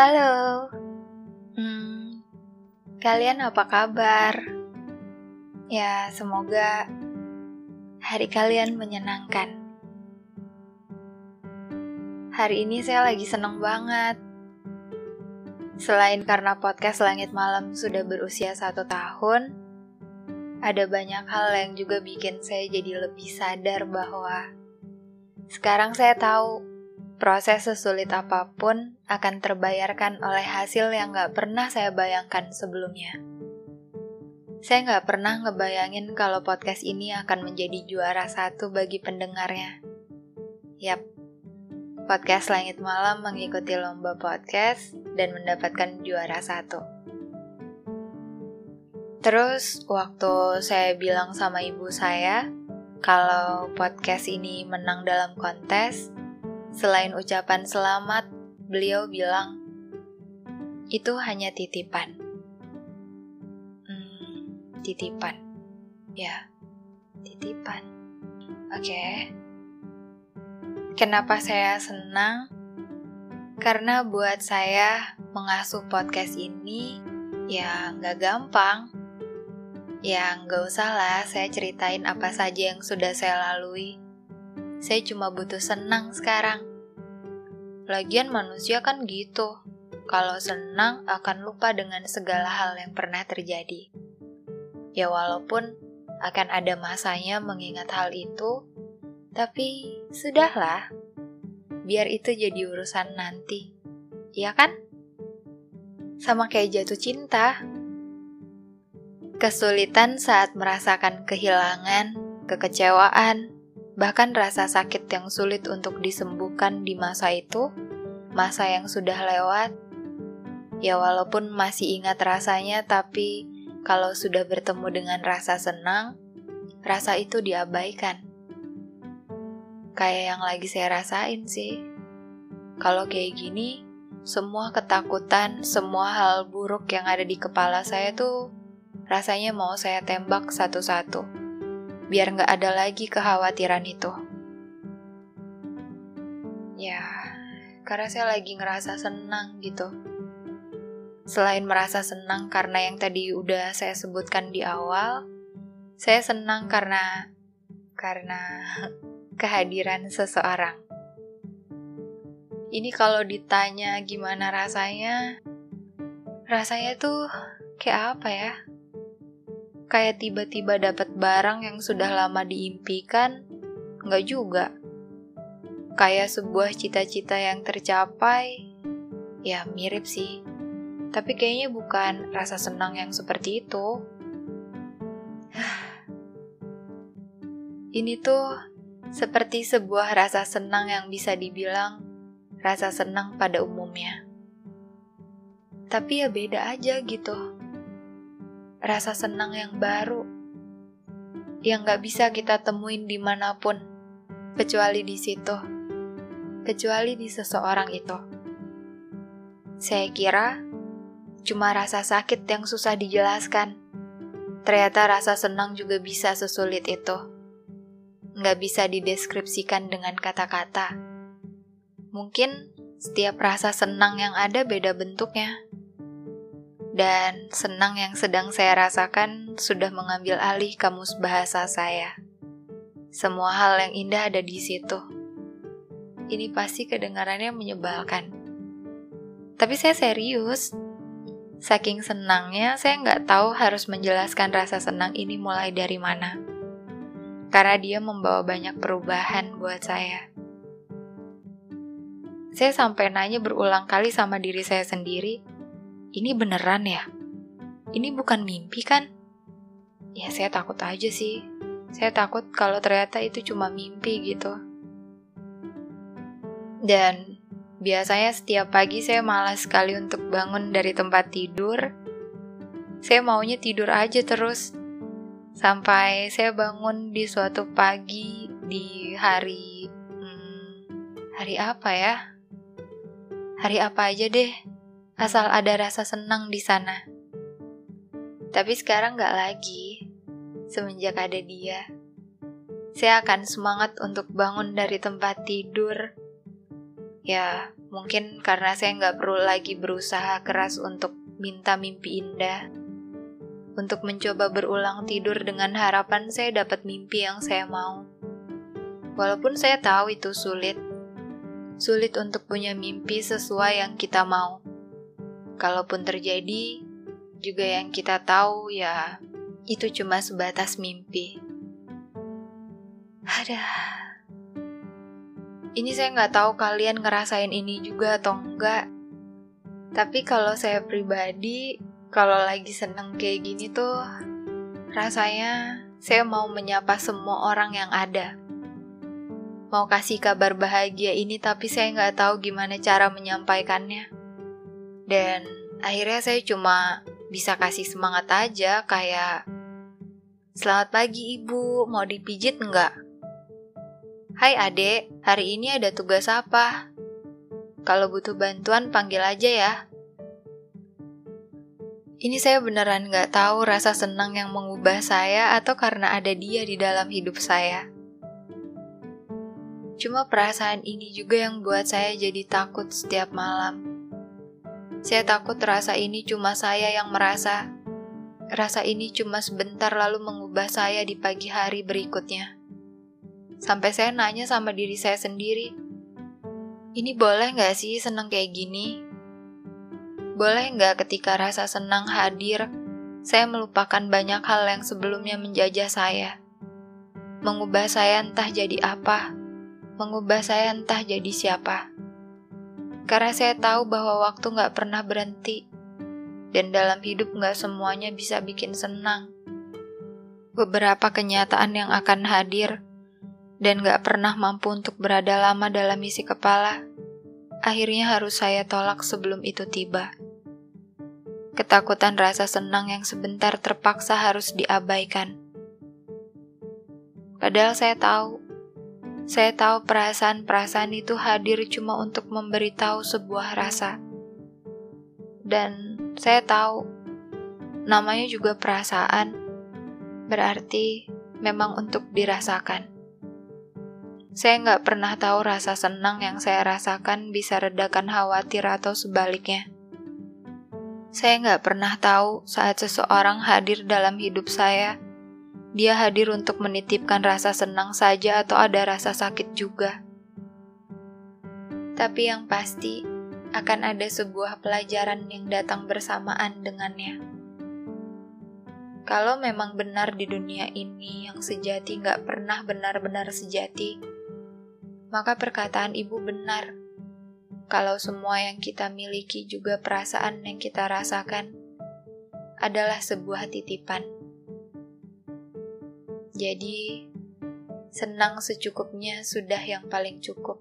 Halo. Hmm, kalian apa kabar? Ya, semoga hari kalian menyenangkan. Hari ini saya lagi seneng banget. Selain karena podcast Langit Malam sudah berusia satu tahun, ada banyak hal yang juga bikin saya jadi lebih sadar bahwa sekarang saya tahu proses sesulit apa pun akan terbayarkan oleh hasil yang gak pernah saya bayangkan sebelumnya. Saya gak pernah ngebayangin kalau podcast ini akan menjadi juara satu bagi pendengarnya. Yap, podcast Langit Malam mengikuti lomba podcast dan mendapatkan juara satu. Terus, waktu saya bilang sama ibu saya kalau podcast ini menang dalam kontes, Selain ucapan selamat, beliau bilang, itu hanya titipan. Hmm, titipan. Ya, titipan. Oke. Okay. Kenapa saya senang? Karena buat saya mengasuh podcast ini ya nggak gampang. Ya nggak usah lah saya ceritain apa saja yang sudah saya lalui saya cuma butuh senang sekarang. Lagian manusia kan gitu. Kalau senang akan lupa dengan segala hal yang pernah terjadi. Ya walaupun akan ada masanya mengingat hal itu, tapi sudahlah. Biar itu jadi urusan nanti. Iya kan? Sama kayak jatuh cinta. Kesulitan saat merasakan kehilangan, kekecewaan, Bahkan rasa sakit yang sulit untuk disembuhkan di masa itu, masa yang sudah lewat, ya walaupun masih ingat rasanya, tapi kalau sudah bertemu dengan rasa senang, rasa itu diabaikan. Kayak yang lagi saya rasain sih. Kalau kayak gini, semua ketakutan, semua hal buruk yang ada di kepala saya tuh rasanya mau saya tembak satu-satu biar nggak ada lagi kekhawatiran itu. Ya, karena saya lagi ngerasa senang gitu. Selain merasa senang karena yang tadi udah saya sebutkan di awal, saya senang karena karena kehadiran seseorang. Ini kalau ditanya gimana rasanya, rasanya tuh kayak apa ya? Kayak tiba-tiba dapat barang yang sudah lama diimpikan, nggak juga. Kayak sebuah cita-cita yang tercapai, ya mirip sih. Tapi kayaknya bukan rasa senang yang seperti itu. Ini tuh seperti sebuah rasa senang yang bisa dibilang rasa senang pada umumnya. Tapi ya beda aja gitu rasa senang yang baru yang gak bisa kita temuin di mana pun, kecuali di situ, kecuali di seseorang itu. Saya kira cuma rasa sakit yang susah dijelaskan. Ternyata rasa senang juga bisa sesulit itu. Nggak bisa dideskripsikan dengan kata-kata. Mungkin setiap rasa senang yang ada beda bentuknya dan senang yang sedang saya rasakan sudah mengambil alih kamus bahasa saya. Semua hal yang indah ada di situ. Ini pasti kedengarannya menyebalkan. Tapi saya serius. Saking senangnya, saya nggak tahu harus menjelaskan rasa senang ini mulai dari mana. Karena dia membawa banyak perubahan buat saya. Saya sampai nanya berulang kali sama diri saya sendiri, ini beneran ya? Ini bukan mimpi kan? Ya saya takut aja sih. Saya takut kalau ternyata itu cuma mimpi gitu. Dan biasanya setiap pagi saya malas sekali untuk bangun dari tempat tidur. Saya maunya tidur aja terus. Sampai saya bangun di suatu pagi di hari... Hmm, hari apa ya? Hari apa aja deh asal ada rasa senang di sana. Tapi sekarang gak lagi, semenjak ada dia. Saya akan semangat untuk bangun dari tempat tidur. Ya, Mungkin karena saya nggak perlu lagi berusaha keras untuk minta mimpi indah. Untuk mencoba berulang tidur dengan harapan saya dapat mimpi yang saya mau. Walaupun saya tahu itu sulit. Sulit untuk punya mimpi sesuai yang kita mau. Kalaupun terjadi, juga yang kita tahu ya itu cuma sebatas mimpi. Ada. Ini saya nggak tahu kalian ngerasain ini juga atau enggak. Tapi kalau saya pribadi, kalau lagi seneng kayak gini tuh, rasanya saya mau menyapa semua orang yang ada. Mau kasih kabar bahagia ini tapi saya nggak tahu gimana cara menyampaikannya. Dan akhirnya saya cuma bisa kasih semangat aja kayak Selamat pagi ibu, mau dipijit nggak? Hai adek, hari ini ada tugas apa? Kalau butuh bantuan panggil aja ya. Ini saya beneran gak tahu rasa senang yang mengubah saya atau karena ada dia di dalam hidup saya. Cuma perasaan ini juga yang buat saya jadi takut setiap malam. Saya takut rasa ini cuma saya yang merasa. Rasa ini cuma sebentar lalu mengubah saya di pagi hari berikutnya. Sampai saya nanya sama diri saya sendiri, ini boleh nggak sih senang kayak gini? Boleh nggak ketika rasa senang hadir, saya melupakan banyak hal yang sebelumnya menjajah saya? Mengubah saya entah jadi apa, mengubah saya entah jadi siapa. Karena saya tahu bahwa waktu nggak pernah berhenti, dan dalam hidup nggak semuanya bisa bikin senang. Beberapa kenyataan yang akan hadir dan gak pernah mampu untuk berada lama dalam isi kepala, akhirnya harus saya tolak sebelum itu tiba. Ketakutan rasa senang yang sebentar terpaksa harus diabaikan. Padahal saya tahu, saya tahu perasaan-perasaan itu hadir cuma untuk memberitahu sebuah rasa. Dan saya tahu, namanya juga perasaan, berarti memang untuk dirasakan. Saya nggak pernah tahu rasa senang yang saya rasakan bisa redakan khawatir atau sebaliknya. Saya nggak pernah tahu saat seseorang hadir dalam hidup saya, dia hadir untuk menitipkan rasa senang saja atau ada rasa sakit juga. Tapi yang pasti, akan ada sebuah pelajaran yang datang bersamaan dengannya. Kalau memang benar di dunia ini yang sejati nggak pernah benar-benar sejati, maka perkataan ibu benar. Kalau semua yang kita miliki juga perasaan yang kita rasakan adalah sebuah titipan. Jadi, senang secukupnya sudah yang paling cukup.